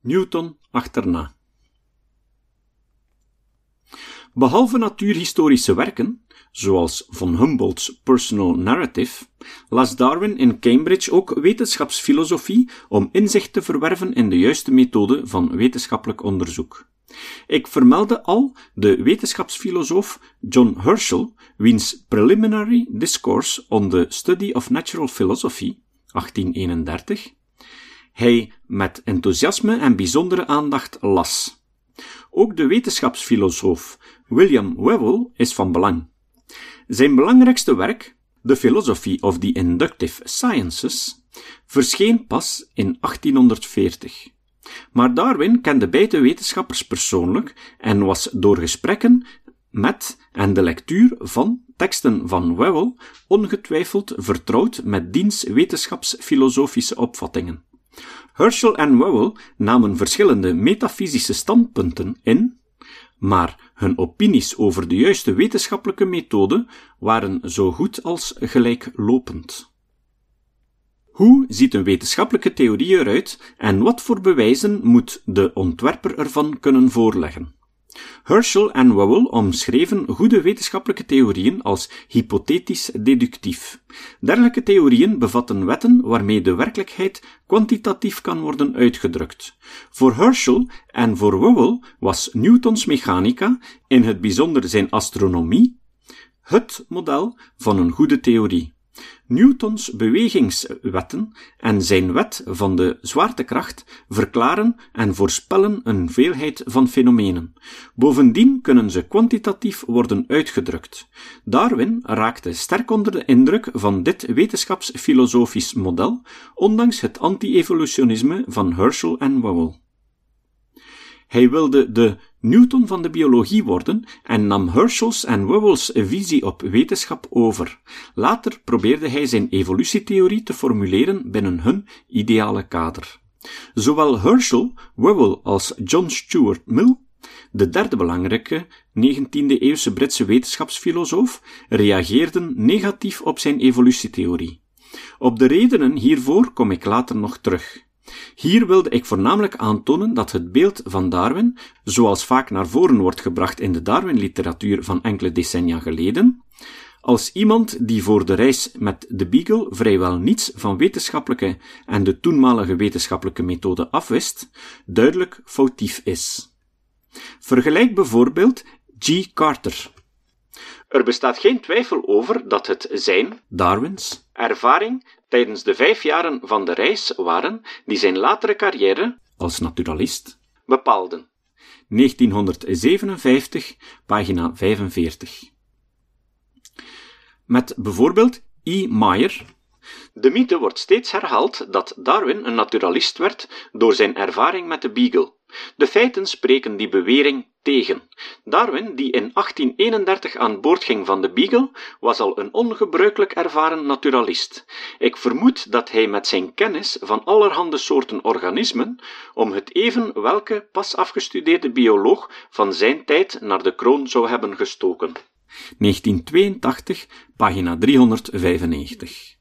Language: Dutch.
Newton achterna. Behalve natuurhistorische werken, zoals von Humboldt's Personal Narrative, las Darwin in Cambridge ook wetenschapsfilosofie om inzicht te verwerven in de juiste methode van wetenschappelijk onderzoek. Ik vermeldde al de wetenschapsfilosoof John Herschel, wiens Preliminary Discourse on the Study of Natural Philosophy, 1831, hij met enthousiasme en bijzondere aandacht las. Ook de wetenschapsfilosoof William Whewell is van belang. Zijn belangrijkste werk, The Philosophy of the Inductive Sciences, verscheen pas in 1840. Maar Darwin kende beide wetenschappers persoonlijk en was door gesprekken met en de lectuur van teksten van Whewell ongetwijfeld vertrouwd met diens wetenschapsfilosofische opvattingen. Herschel en Whewell namen verschillende metafysische standpunten in, maar hun opinies over de juiste wetenschappelijke methode waren zo goed als gelijklopend. Hoe ziet een wetenschappelijke theorie eruit en wat voor bewijzen moet de ontwerper ervan kunnen voorleggen? Herschel en Whewell omschreven goede wetenschappelijke theorieën als hypothetisch-deductief. Dergelijke theorieën bevatten wetten waarmee de werkelijkheid kwantitatief kan worden uitgedrukt. Voor Herschel en voor Whewell was Newtons mechanica, in het bijzonder zijn astronomie, het model van een goede theorie. Newtons bewegingswetten en zijn wet van de zwaartekracht verklaren en voorspellen een veelheid van fenomenen. Bovendien kunnen ze kwantitatief worden uitgedrukt. Darwin raakte sterk onder de indruk van dit wetenschapsfilosofisch model, ondanks het anti-evolutionisme van Herschel en Whewell. Hij wilde de Newton van de biologie worden en nam Herschel's en Whewell's visie op wetenschap over. Later probeerde hij zijn evolutietheorie te formuleren binnen hun ideale kader. Zowel Herschel, Whewell als John Stuart Mill, de derde belangrijke 19e-eeuwse Britse wetenschapsfilosoof, reageerden negatief op zijn evolutietheorie. Op de redenen hiervoor kom ik later nog terug. Hier wilde ik voornamelijk aantonen dat het beeld van Darwin, zoals vaak naar voren wordt gebracht in de Darwin-literatuur van enkele decennia geleden, als iemand die voor de reis met de Beagle vrijwel niets van wetenschappelijke en de toenmalige wetenschappelijke methode afwist, duidelijk foutief is. Vergelijk bijvoorbeeld G. Carter. Er bestaat geen twijfel over dat het zijn, Darwins, ervaring tijdens de vijf jaren van de reis waren die zijn latere carrière als naturalist bepaalden. 1957, pagina 45. Met bijvoorbeeld E. Meyer. De mythe wordt steeds herhaald dat Darwin een naturalist werd door zijn ervaring met de beagle. De feiten spreken die bewering tegen. Darwin, die in 1831 aan boord ging van de Beagle, was al een ongebruikelijk ervaren naturalist. Ik vermoed dat hij met zijn kennis van allerhande soorten organismen, om het even welke pas afgestudeerde bioloog van zijn tijd naar de kroon zou hebben gestoken. 1982, pagina 395.